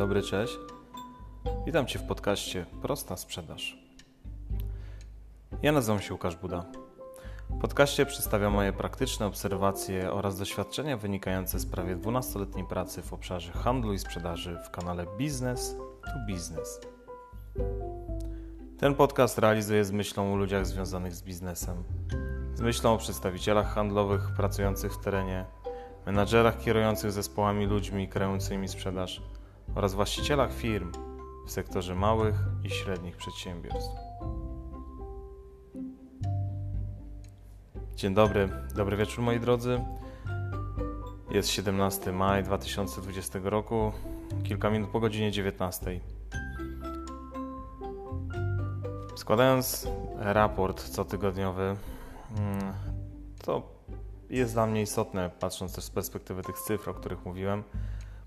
dobry, cześć. Witam Cię w podcaście Prosta Sprzedaż. Ja nazywam się Łukasz Buda. W podcaście przedstawiam moje praktyczne obserwacje oraz doświadczenia wynikające z prawie 12-letniej pracy w obszarze handlu i sprzedaży w kanale Business to Business. Ten podcast realizuję z myślą o ludziach związanych z biznesem, z myślą o przedstawicielach handlowych pracujących w terenie, menadżerach kierujących zespołami ludźmi kreującymi sprzedaż oraz właścicielach firm w sektorze małych i średnich przedsiębiorstw. Dzień dobry, dobry wieczór moi drodzy. Jest 17 maj 2020 roku, kilka minut po godzinie 19. Składając raport cotygodniowy, mm, to jest dla mnie istotne, patrząc też z perspektywy tych cyfr, o których mówiłem.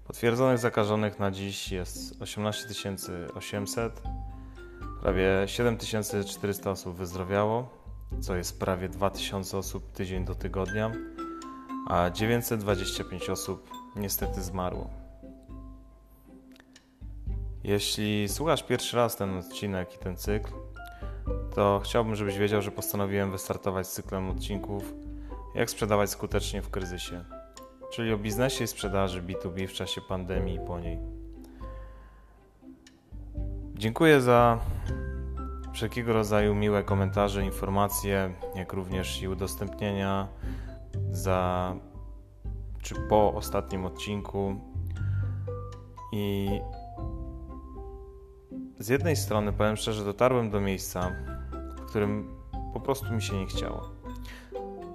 Potwierdzonych zakażonych na dziś jest 18 800, prawie 7400 osób wyzdrowiało, co jest prawie 2000 osób tydzień do tygodnia, a 925 osób niestety zmarło. Jeśli słuchasz pierwszy raz ten odcinek i ten cykl, to chciałbym, żebyś wiedział, że postanowiłem wystartować z cyklem odcinków jak sprzedawać skutecznie w kryzysie, czyli o biznesie i sprzedaży B2B w czasie pandemii i po niej. Dziękuję za wszelkiego rodzaju miłe komentarze, informacje, jak również i udostępnienia za czy po ostatnim odcinku. I z jednej strony, powiem szczerze, dotarłem do miejsca, w którym po prostu mi się nie chciało.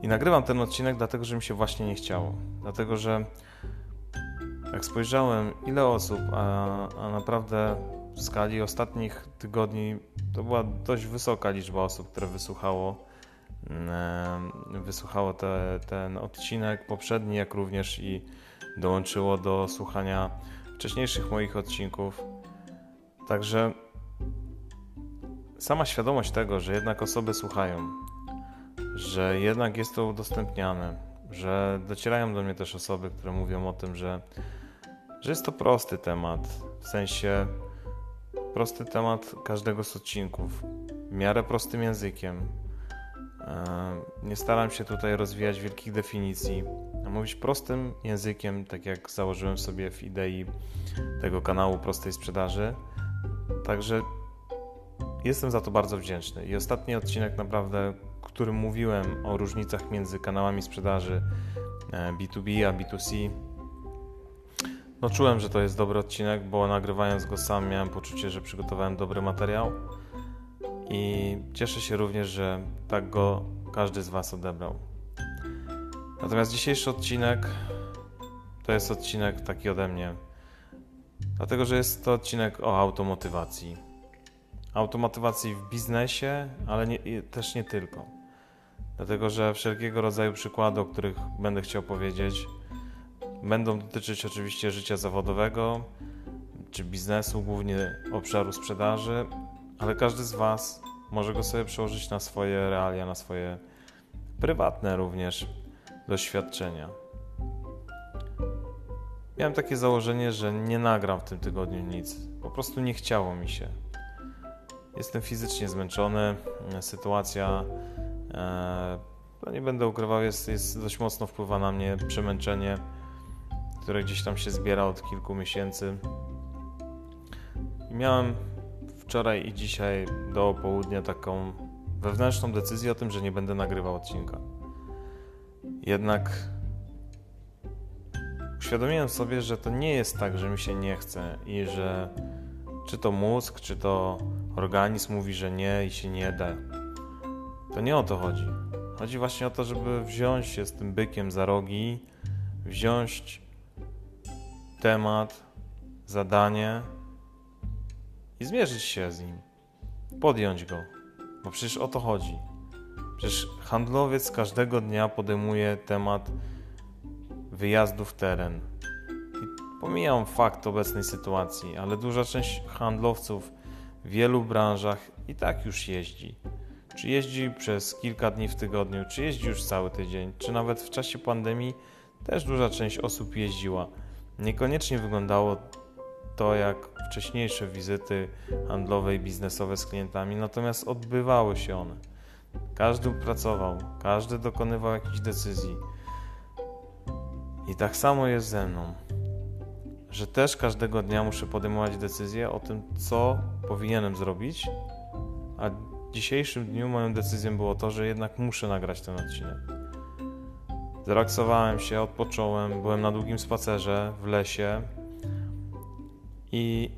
I nagrywam ten odcinek dlatego, że mi się właśnie nie chciało. Dlatego, że jak spojrzałem, ile osób, a, a naprawdę w skali ostatnich tygodni to była dość wysoka liczba osób, które wysłuchało, wysłuchało te, ten odcinek poprzedni, jak również i dołączyło do słuchania wcześniejszych moich odcinków. Także sama świadomość tego, że jednak osoby słuchają, że jednak jest to udostępniane, że docierają do mnie też osoby, które mówią o tym, że, że jest to prosty temat, w sensie prosty temat każdego z odcinków, w miarę prostym językiem. E, nie staram się tutaj rozwijać wielkich definicji, a mówić prostym językiem, tak jak założyłem sobie w idei tego kanału prostej sprzedaży. Także jestem za to bardzo wdzięczny. I ostatni odcinek naprawdę którym mówiłem o różnicach między kanałami sprzedaży B2B e, a B2C. No czułem, że to jest dobry odcinek, bo nagrywając go sam miałem poczucie, że przygotowałem dobry materiał i cieszę się również, że tak go każdy z Was odebrał. Natomiast dzisiejszy odcinek to jest odcinek taki ode mnie, dlatego że jest to odcinek o automotywacji. Automotywacji w biznesie, ale nie, też nie tylko. Dlatego, że wszelkiego rodzaju przykłady, o których będę chciał powiedzieć, będą dotyczyć oczywiście życia zawodowego czy biznesu, głównie obszaru sprzedaży, ale każdy z Was może go sobie przełożyć na swoje realia, na swoje prywatne również doświadczenia. Miałem takie założenie, że nie nagram w tym tygodniu nic. Po prostu nie chciało mi się. Jestem fizycznie zmęczony. Sytuacja E, no nie będę ukrywał, jest, jest dość mocno wpływa na mnie przemęczenie, które gdzieś tam się zbiera od kilku miesięcy. Miałem wczoraj i dzisiaj do południa taką wewnętrzną decyzję o tym, że nie będę nagrywał odcinka. Jednak uświadomiłem sobie, że to nie jest tak, że mi się nie chce i że czy to mózg, czy to organizm mówi, że nie i się nie da. To nie o to chodzi. Chodzi właśnie o to, żeby wziąć się z tym bykiem za rogi, wziąć temat, zadanie i zmierzyć się z nim. Podjąć go. Bo przecież o to chodzi. Przecież handlowiec każdego dnia podejmuje temat wyjazdu w teren. I pomijam fakt obecnej sytuacji, ale duża część handlowców w wielu branżach i tak już jeździ. Czy jeździ przez kilka dni w tygodniu, czy jeździ już cały tydzień, czy nawet w czasie pandemii też duża część osób jeździła. Niekoniecznie wyglądało to jak wcześniejsze wizyty handlowe i biznesowe z klientami, natomiast odbywały się one. Każdy pracował, każdy dokonywał jakichś decyzji. I tak samo jest ze mną, że też każdego dnia muszę podejmować decyzję o tym, co powinienem zrobić, a w dzisiejszym dniu moją decyzją było to, że jednak muszę nagrać ten odcinek. Zrelaksowałem się, odpocząłem, byłem na długim spacerze w lesie i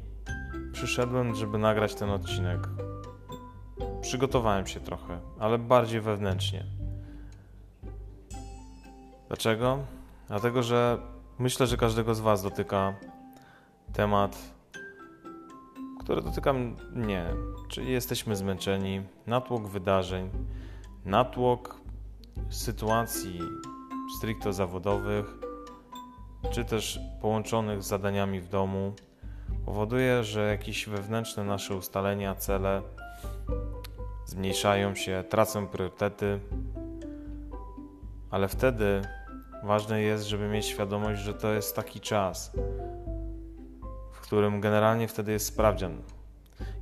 przyszedłem, żeby nagrać ten odcinek. Przygotowałem się trochę, ale bardziej wewnętrznie. Dlaczego? Dlatego, że myślę, że każdego z Was dotyka temat, który dotyka mnie, czyli jesteśmy zmęczeni, natłok wydarzeń, natłok sytuacji stricte zawodowych, czy też połączonych z zadaniami w domu, powoduje, że jakieś wewnętrzne nasze ustalenia, cele zmniejszają się, tracą priorytety, ale wtedy ważne jest, żeby mieć świadomość, że to jest taki czas, którym generalnie wtedy jest sprawdzian.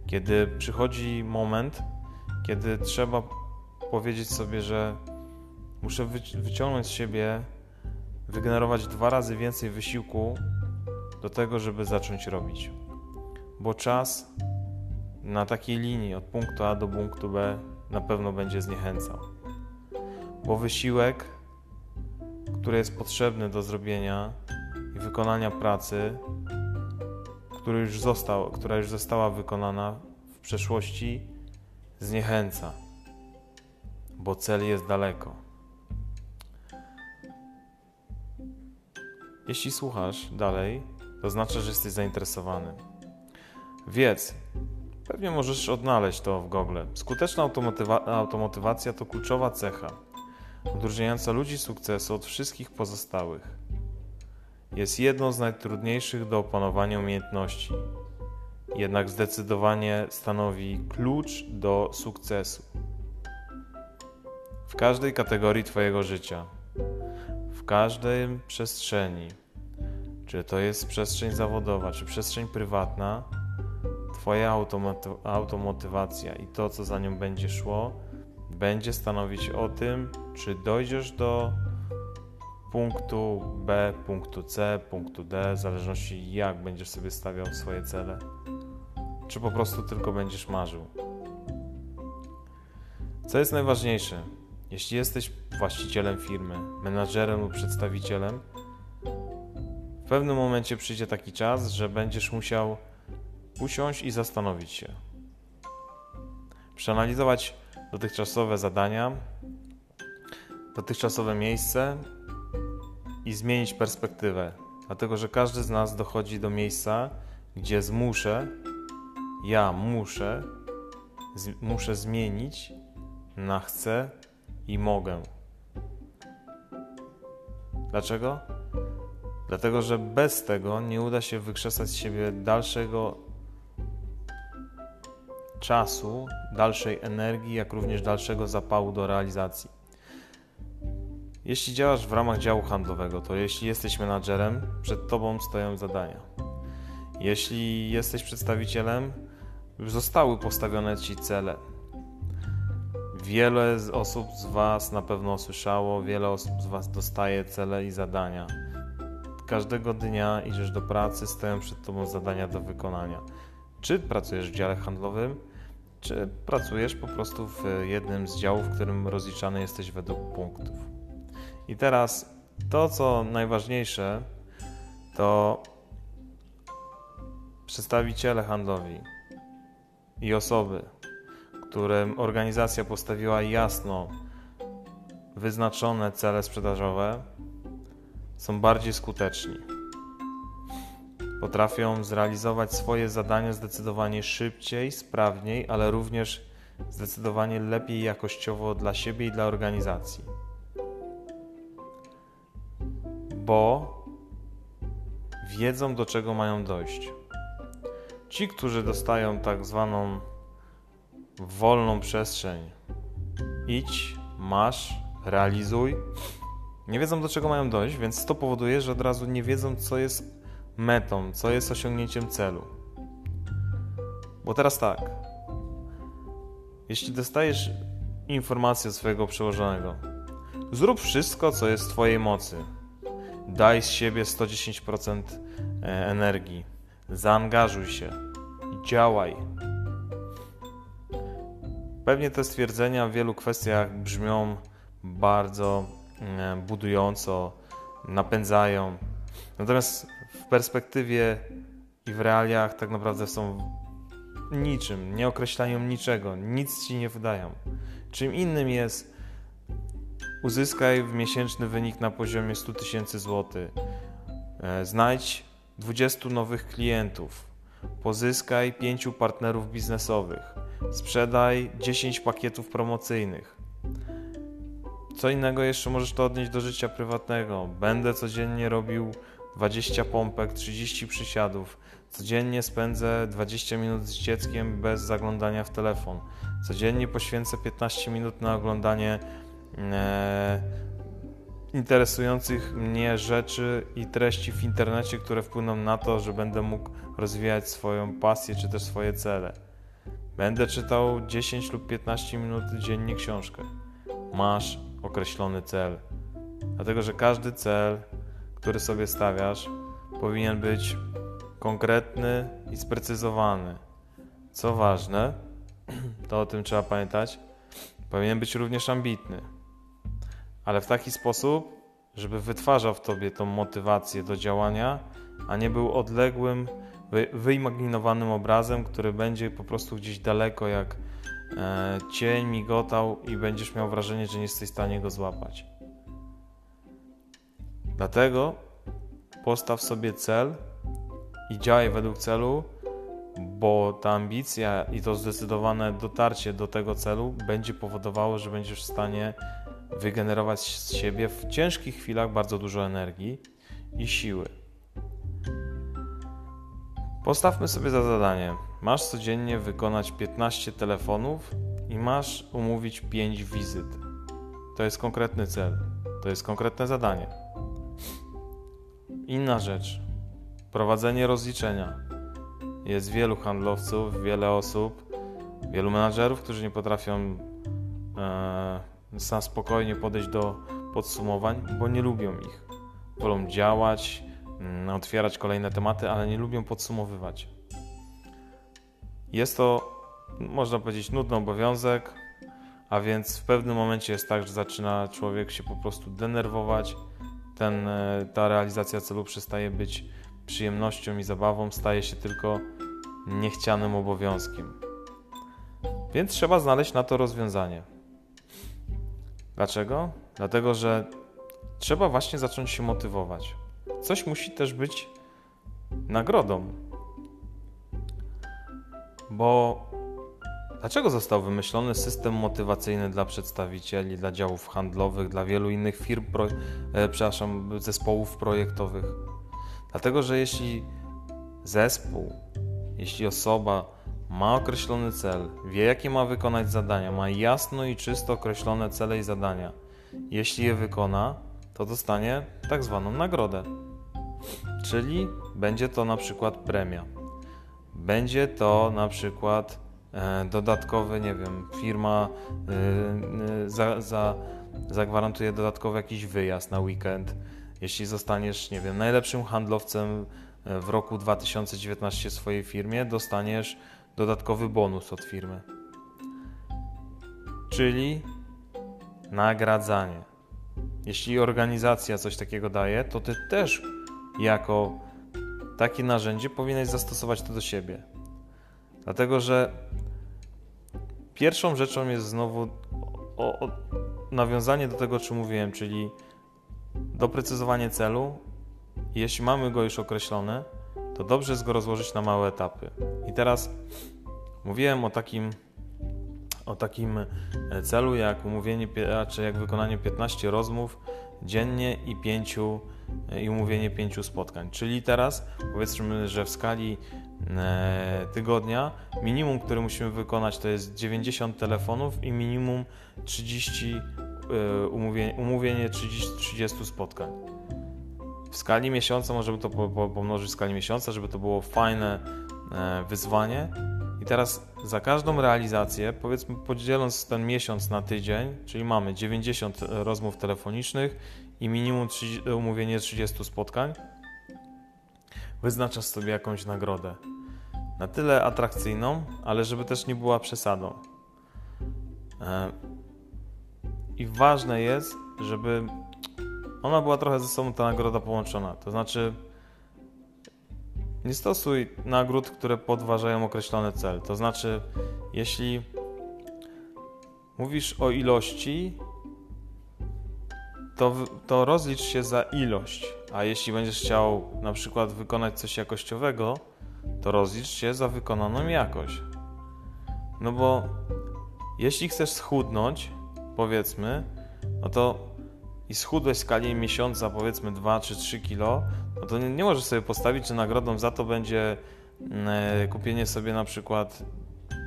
Kiedy przychodzi moment, kiedy trzeba powiedzieć sobie, że muszę wyciągnąć z siebie, wygenerować dwa razy więcej wysiłku do tego, żeby zacząć robić. Bo czas na takiej linii od punktu A do punktu B na pewno będzie zniechęcał. Bo wysiłek, który jest potrzebny do zrobienia i wykonania pracy, który już został, która już została wykonana w przeszłości, zniechęca, bo cel jest daleko. Jeśli słuchasz dalej, to znaczy, że jesteś zainteresowany. Wiedz, pewnie możesz odnaleźć to w Google. Skuteczna automotywa automotywacja to kluczowa cecha, odróżniająca ludzi sukcesu od wszystkich pozostałych. Jest jedną z najtrudniejszych do opanowania umiejętności, jednak zdecydowanie stanowi klucz do sukcesu. W każdej kategorii Twojego życia, w każdej przestrzeni, czy to jest przestrzeń zawodowa, czy przestrzeń prywatna, Twoja automoty automotywacja i to, co za nią będzie szło, będzie stanowić o tym, czy dojdziesz do punktu B, punktu C, punktu D, w zależności jak będziesz sobie stawiał swoje cele, czy po prostu tylko będziesz marzył. Co jest najważniejsze? Jeśli jesteś właścicielem firmy, menadżerem lub przedstawicielem, w pewnym momencie przyjdzie taki czas, że będziesz musiał usiąść i zastanowić się. Przeanalizować dotychczasowe zadania, dotychczasowe miejsce i zmienić perspektywę. Dlatego, że każdy z nas dochodzi do miejsca, gdzie zmuszę, ja muszę, z, muszę zmienić na chcę i mogę. Dlaczego? Dlatego, że bez tego nie uda się wykrzesać z siebie dalszego czasu, dalszej energii, jak również dalszego zapału do realizacji. Jeśli działasz w ramach działu handlowego, to jeśli jesteś menadżerem, przed tobą stoją zadania. Jeśli jesteś przedstawicielem, zostały postawione ci cele. Wiele osób z Was na pewno słyszało, wiele osób z Was dostaje cele i zadania każdego dnia idziesz do pracy, stoją przed tobą zadania do wykonania. Czy pracujesz w dziale handlowym, czy pracujesz po prostu w jednym z działów, w którym rozliczany jesteś według punktów. I teraz to, co najważniejsze, to przedstawiciele handlowi i osoby, którym organizacja postawiła jasno wyznaczone cele sprzedażowe, są bardziej skuteczni. Potrafią zrealizować swoje zadania zdecydowanie szybciej, sprawniej, ale również zdecydowanie lepiej jakościowo dla siebie i dla organizacji. Bo wiedzą, do czego mają dojść. Ci, którzy dostają tak zwaną wolną przestrzeń, idź, masz, realizuj, nie wiedzą do czego mają dojść, więc to powoduje, że od razu nie wiedzą, co jest metą, co jest osiągnięciem celu. Bo teraz tak, jeśli dostajesz informację od swojego przełożonego, zrób wszystko, co jest w Twojej mocy. Daj z siebie 110% e, energii. Zaangażuj się. Działaj. Pewnie te stwierdzenia w wielu kwestiach brzmią bardzo e, budująco, napędzają. Natomiast w perspektywie i w realiach tak naprawdę są niczym, nie określają niczego, nic ci nie wydają. Czym innym jest uzyskaj miesięczny wynik na poziomie 100 tysięcy złotych, e, znajdź 20 nowych klientów, pozyskaj 5 partnerów biznesowych, sprzedaj 10 pakietów promocyjnych. Co innego jeszcze możesz to odnieść do życia prywatnego. Będę codziennie robił 20 pompek, 30 przysiadów. Codziennie spędzę 20 minut z dzieckiem bez zaglądania w telefon. Codziennie poświęcę 15 minut na oglądanie interesujących mnie rzeczy i treści w internecie, które wpłyną na to, że będę mógł rozwijać swoją pasję czy też swoje cele. Będę czytał 10 lub 15 minut dziennie książkę. Masz określony cel. Dlatego, że każdy cel, który sobie stawiasz, powinien być konkretny i sprecyzowany. Co ważne, to o tym trzeba pamiętać, powinien być również ambitny, ale w taki sposób, żeby wytwarzał w tobie tą motywację do działania, a nie był odległym, wyimaginowanym obrazem, który będzie po prostu gdzieś daleko jak e, cień migotał i będziesz miał wrażenie, że nie jesteś w stanie go złapać. Dlatego postaw sobie cel i działaj według celu, bo ta ambicja i to zdecydowane dotarcie do tego celu będzie powodowało, że będziesz w stanie wygenerować z siebie w ciężkich chwilach bardzo dużo energii i siły. Postawmy sobie za zadanie. Masz codziennie wykonać 15 telefonów i masz umówić 5 wizyt. To jest konkretny cel, to jest konkretne zadanie. Inna rzecz. Prowadzenie rozliczenia. Jest wielu handlowców, wiele osób, wielu menadżerów, którzy nie potrafią e, sam spokojnie podejść do podsumowań, bo nie lubią ich. Wolą działać, mm, otwierać kolejne tematy, ale nie lubią podsumowywać. Jest to, można powiedzieć, nudny obowiązek, a więc w pewnym momencie jest tak, że zaczyna człowiek się po prostu denerwować. Ten, e, ta realizacja celu przestaje być przyjemnością i zabawą, staje się tylko niechcianym obowiązkiem. Więc trzeba znaleźć na to rozwiązanie. Dlaczego? Dlatego, że trzeba właśnie zacząć się motywować. Coś musi też być nagrodą. Bo dlaczego został wymyślony system motywacyjny dla przedstawicieli, dla działów handlowych, dla wielu innych firm, pro, e, przepraszam, zespołów projektowych? Dlatego, że jeśli zespół, jeśli osoba ma określony cel, wie jakie ma wykonać zadania, ma jasno i czysto określone cele i zadania. Jeśli je wykona, to dostanie tak zwaną nagrodę. Czyli będzie to na przykład premia. Będzie to na przykład e, dodatkowy, nie wiem, firma e, e, za, za, zagwarantuje dodatkowy jakiś wyjazd na weekend. Jeśli zostaniesz, nie wiem, najlepszym handlowcem w roku 2019 w swojej firmie, dostaniesz dodatkowy bonus od firmy. Czyli nagradzanie. Jeśli organizacja coś takiego daje, to ty też jako takie narzędzie powinieneś zastosować to do siebie. Dlatego, że pierwszą rzeczą jest znowu o, o nawiązanie do tego, o czym mówiłem, czyli doprecyzowanie celu. Jeśli mamy go już określony, to dobrze jest go rozłożyć na małe etapy. I teraz mówiłem o takim, o takim e, celu, jak umówienie, czy jak wykonanie 15 rozmów dziennie i 5 e, i umówienie 5 spotkań. Czyli teraz powiedzmy, że w skali e, tygodnia minimum, które musimy wykonać to jest 90 telefonów i minimum 30 umówienie, umówienie 30, 30 spotkań. W skali miesiąca, może by to pomnożyć w skali miesiąca, żeby to było fajne e, wyzwanie. I teraz za każdą realizację, powiedzmy podzieląc ten miesiąc na tydzień, czyli mamy 90 rozmów telefonicznych i minimum 30, umówienie 30 spotkań, wyznaczasz sobie jakąś nagrodę. Na tyle atrakcyjną, ale żeby też nie była przesadą. E, I ważne jest, żeby ona była trochę ze sobą ta nagroda połączona. To znaczy, nie stosuj nagród, które podważają określony cel. To znaczy, jeśli mówisz o ilości, to, to rozlicz się za ilość. A jeśli będziesz chciał na przykład wykonać coś jakościowego, to rozlicz się za wykonaną jakość. No bo jeśli chcesz schudnąć, powiedzmy, no to i schudłeś w skali miesiąca powiedzmy 2 czy 3 kilo, no to nie, nie możesz sobie postawić, że nagrodą za to będzie mm, e, kupienie sobie na przykład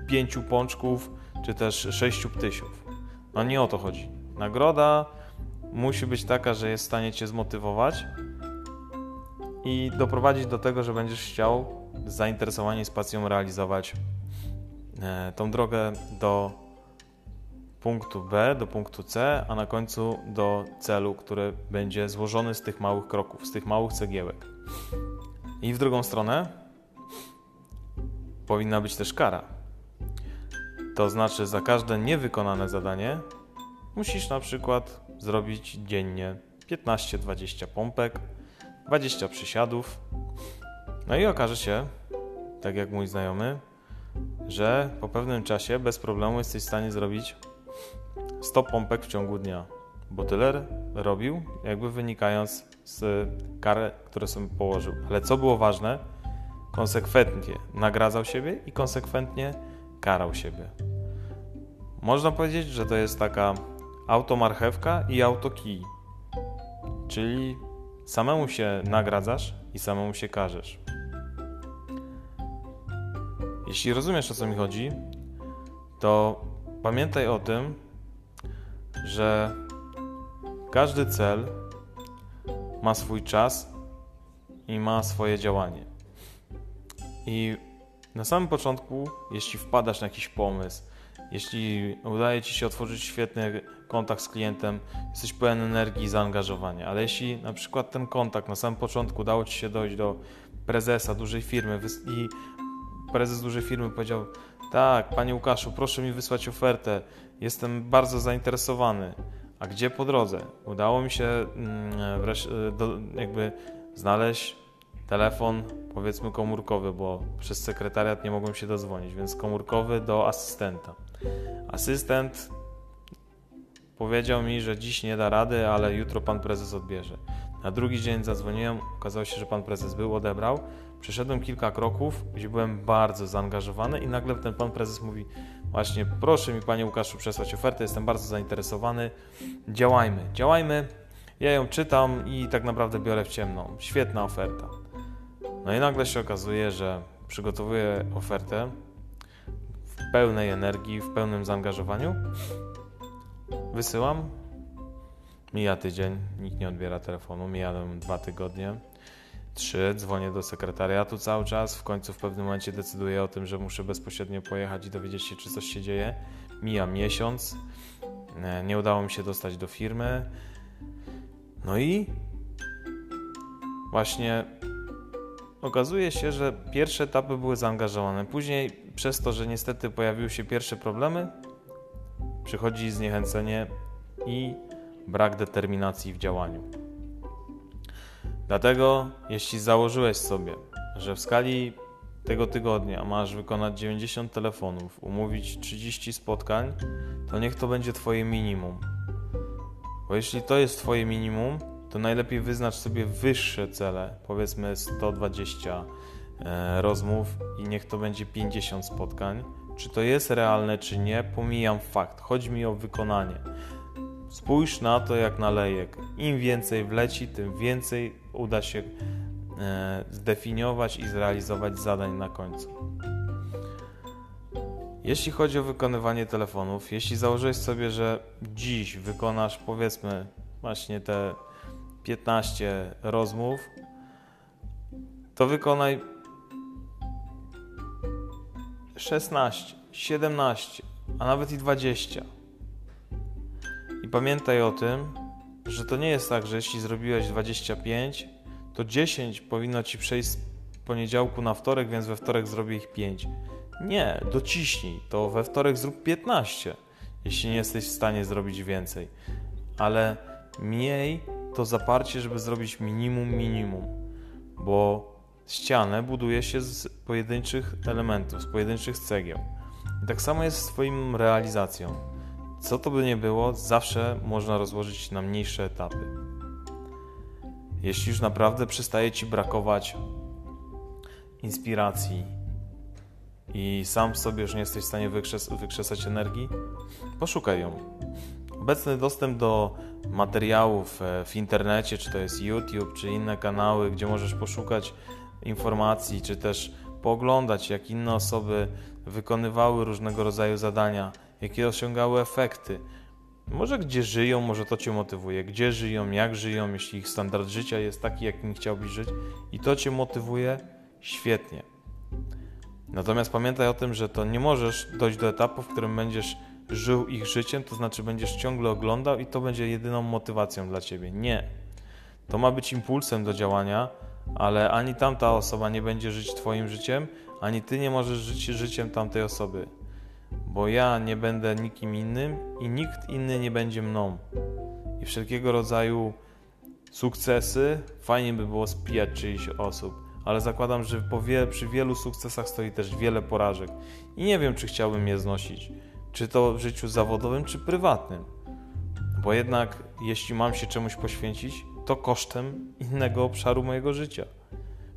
5 pączków czy też 6 ptysiów. No nie o to chodzi. Nagroda musi być taka, że jest w stanie cię zmotywować i doprowadzić do tego, że będziesz chciał z zainteresowaniem i z pasją realizować e, tą drogę do punktu B do punktu C, a na końcu do celu, który będzie złożony z tych małych kroków, z tych małych cegiełek. I w drugą stronę powinna być też kara. To znaczy, za każde niewykonane zadanie musisz na przykład zrobić dziennie 15-20 pompek, 20 przysiadów. No i okaże się, tak jak mój znajomy, że po pewnym czasie bez problemu jesteś w stanie zrobić 100 pompek w ciągu dnia. Bo tyle robił, jakby wynikając z kar, które sobie położył. Ale co było ważne, konsekwentnie nagradzał siebie i konsekwentnie karał siebie. Można powiedzieć, że to jest taka automarchewka i autokij. Czyli samemu się nagradzasz i samemu się karzesz. Jeśli rozumiesz o co mi chodzi, to pamiętaj o tym, że każdy cel ma swój czas i ma swoje działanie. I na samym początku, jeśli wpadasz na jakiś pomysł, jeśli udaje Ci się otworzyć świetny kontakt z klientem, jesteś pełen energii i zaangażowania, ale jeśli na przykład ten kontakt na samym początku udało Ci się dojść do prezesa dużej firmy i prezes dużej firmy powiedział: Tak, panie Łukaszu, proszę mi wysłać ofertę, jestem bardzo zainteresowany. A gdzie po drodze? Udało mi się mm, do, jakby znaleźć telefon, powiedzmy komórkowy, bo przez sekretariat nie mogłem się dozwonić, więc komórkowy do asystenta. Asystent powiedział mi, że dziś nie da rady, ale jutro pan prezes odbierze. Na drugi dzień zadzwoniłem, okazało się, że pan prezes był, odebrał. Przeszedłem kilka kroków, gdzie byłem bardzo zaangażowany i nagle ten pan prezes mówi właśnie proszę mi panie Łukaszu przesłać ofertę, jestem bardzo zainteresowany, działajmy, działajmy. Ja ją czytam i tak naprawdę biorę w ciemno. Świetna oferta. No i nagle się okazuje, że przygotowuję ofertę w pełnej energii, w pełnym zaangażowaniu. Wysyłam. Mija tydzień, nikt nie odbiera telefonu, mijają dwa tygodnie Trzy, dzwonię do sekretariatu cały czas. W końcu w pewnym momencie decyduję o tym, że muszę bezpośrednio pojechać i dowiedzieć się, czy coś się dzieje. Mija miesiąc. E, nie udało mi się dostać do firmy. No i właśnie okazuje się, że pierwsze etapy były zaangażowane. Później, przez to, że niestety pojawiły się pierwsze problemy, przychodzi zniechęcenie i brak determinacji w działaniu. Dlatego, jeśli założyłeś sobie, że w skali tego tygodnia masz wykonać 90 telefonów, umówić 30 spotkań, to niech to będzie Twoje minimum. Bo jeśli to jest Twoje minimum, to najlepiej wyznacz sobie wyższe cele, powiedzmy 120 e, rozmów i niech to będzie 50 spotkań. Czy to jest realne, czy nie, pomijam fakt. Chodzi mi o wykonanie. Spójrz na to jak na lejek. Im więcej wleci, tym więcej uda się e, zdefiniować i zrealizować zadań na końcu. Jeśli chodzi o wykonywanie telefonów, jeśli założyłeś sobie, że dziś wykonasz powiedzmy właśnie te 15 rozmów, to wykonaj 16, 17, a nawet i 20. Pamiętaj o tym, że to nie jest tak, że jeśli zrobiłeś 25, to 10 powinno ci przejść z poniedziałku na wtorek, więc we wtorek zrobię ich 5. Nie, dociśnij, to we wtorek zrób 15, jeśli nie jesteś w stanie zrobić więcej. Ale miej to zaparcie, żeby zrobić minimum minimum, bo ścianę buduje się z pojedynczych elementów, z pojedynczych cegieł. I tak samo jest z Twoim realizacją. Co to by nie było, zawsze można rozłożyć na mniejsze etapy. Jeśli już naprawdę przestaje Ci brakować inspiracji i sam sobie już nie jesteś w stanie wykrzes wykrzesać energii, poszukaj ją. Obecny dostęp do materiałów e, w internecie, czy to jest YouTube, czy inne kanały, gdzie możesz poszukać informacji, czy też pooglądać, jak inne osoby wykonywały różnego rodzaju zadania, jakie osiągały efekty. Może gdzie żyją, może to Cię motywuje, gdzie żyją, jak żyją, jeśli ich standard życia jest taki, jakim chciałbyś żyć i to Cię motywuje, świetnie. Natomiast pamiętaj o tym, że to nie możesz dojść do etapu, w którym będziesz żył ich życiem, to znaczy będziesz ciągle oglądał i to będzie jedyną motywacją dla ciebie. Nie. To ma być impulsem do działania, ale ani tamta osoba nie będzie żyć Twoim życiem, ani Ty nie możesz żyć życiem tamtej osoby. Bo ja nie będę nikim innym i nikt inny nie będzie mną. I wszelkiego rodzaju sukcesy fajnie by było spijać czyichś osób, ale zakładam, że wie, przy wielu sukcesach stoi też wiele porażek i nie wiem, czy chciałbym je znosić, czy to w życiu zawodowym, czy prywatnym. Bo jednak, jeśli mam się czemuś poświęcić, to kosztem innego obszaru mojego życia.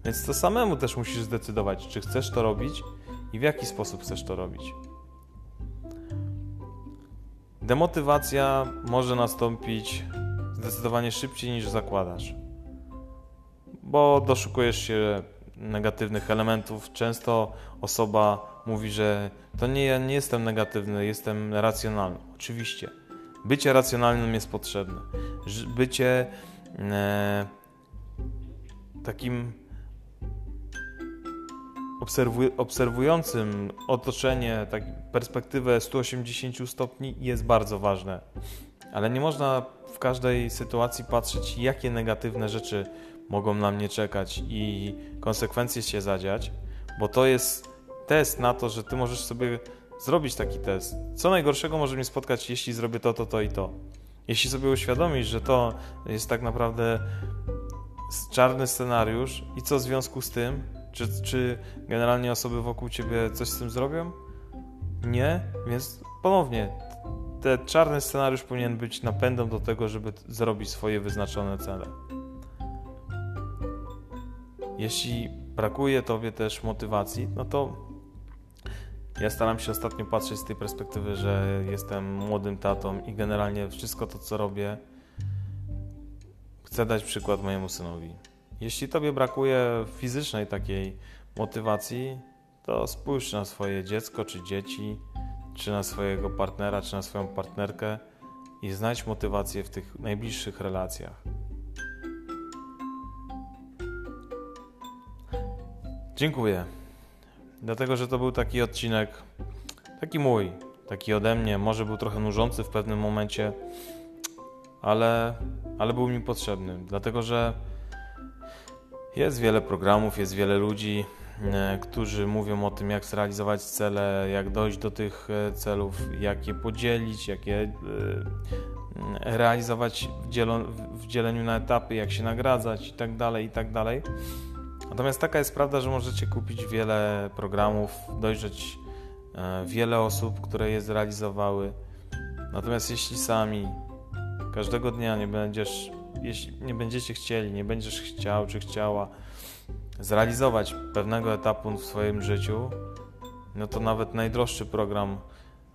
Więc to samemu też musisz zdecydować, czy chcesz to robić i w jaki sposób chcesz to robić. Demotywacja może nastąpić zdecydowanie szybciej niż zakładasz, bo doszukujesz się negatywnych elementów. Często osoba mówi, że to nie ja nie jestem negatywny, jestem racjonalny. Oczywiście. Bycie racjonalnym jest potrzebne. Bycie e, takim obserwuj, obserwującym otoczenie, tak, perspektywę 180 stopni jest bardzo ważne. Ale nie można w każdej sytuacji patrzeć, jakie negatywne rzeczy mogą na mnie czekać i konsekwencje się zadziać, bo to jest test na to, że ty możesz sobie zrobić taki test. Co najgorszego może mnie spotkać, jeśli zrobię to, to, to i to. Jeśli sobie uświadomisz, że to jest tak naprawdę czarny scenariusz i co w związku z tym, czy, czy generalnie osoby wokół ciebie coś z tym zrobią? Nie, więc ponownie, ten czarny scenariusz powinien być napędem do tego, żeby zrobić swoje wyznaczone cele. Jeśli brakuje tobie też motywacji, no to ja staram się ostatnio patrzeć z tej perspektywy, że jestem młodym tatą i generalnie wszystko to, co robię, chcę dać przykład mojemu synowi. Jeśli tobie brakuje fizycznej takiej motywacji, to spójrz na swoje dziecko czy dzieci, czy na swojego partnera, czy na swoją partnerkę i znajdź motywację w tych najbliższych relacjach. Dziękuję. Dlatego, że to był taki odcinek, taki mój, taki ode mnie. Może był trochę nużący w pewnym momencie, ale, ale był mi potrzebny. Dlatego, że jest wiele programów, jest wiele ludzi, e, którzy mówią o tym, jak zrealizować cele, jak dojść do tych e, celów, jak je podzielić, jak je e, realizować w, dzieleniu na etapy, jak się nagradzać itd., tak itd. Tak Natomiast taka jest prawda, że możecie kupić wiele programów, dojrzeć wiele osób, które je zrealizowały. Natomiast jeśli sami każdego dnia nie będziesz jeśli nie będziecie chcieli, nie będziesz chciał czy chciała zrealizować pewnego etapu w swoim życiu, no to nawet najdroższy program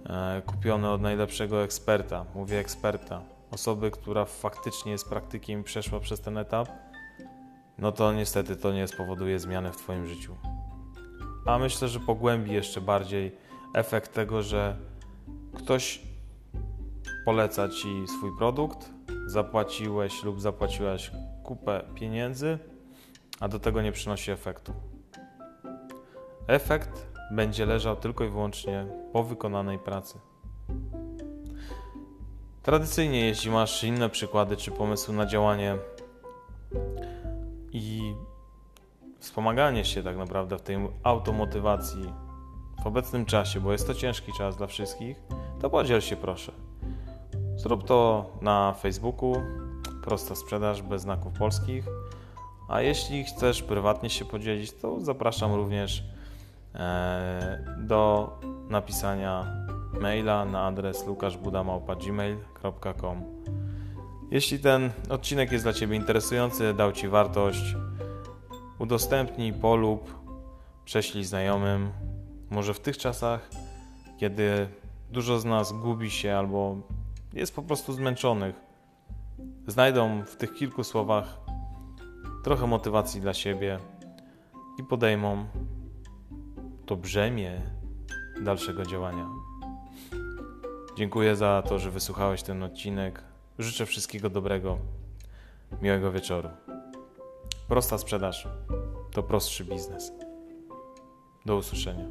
e, kupiony od najlepszego eksperta, mówię eksperta, osoby, która faktycznie jest praktykiem i przeszła przez ten etap, no to niestety to nie spowoduje zmiany w Twoim życiu. A myślę, że pogłębi jeszcze bardziej efekt tego, że ktoś poleca ci swój produkt, zapłaciłeś lub zapłaciłaś kupę pieniędzy, a do tego nie przynosi efektu. Efekt będzie leżał tylko i wyłącznie po wykonanej pracy. Tradycyjnie, jeśli masz inne przykłady czy pomysły na działanie i wspomaganie się tak naprawdę w tej automotywacji w obecnym czasie, bo jest to ciężki czas dla wszystkich, to podziel się proszę. Zrób to na Facebooku, prosta sprzedaż bez znaków polskich. A jeśli chcesz prywatnie się podzielić, to zapraszam również e, do napisania maila na adres lukaszbudamałpa.gmail.com Jeśli ten odcinek jest dla Ciebie interesujący, dał Ci wartość, udostępnij, polub, prześlij znajomym. Może w tych czasach, kiedy dużo z nas gubi się albo jest po prostu zmęczonych, znajdą w tych kilku słowach trochę motywacji dla siebie i podejmą to brzemię dalszego działania. Dziękuję za to, że wysłuchałeś ten odcinek. Życzę wszystkiego dobrego. Miłego wieczoru. Prosta sprzedaż to prostszy biznes. Do usłyszenia.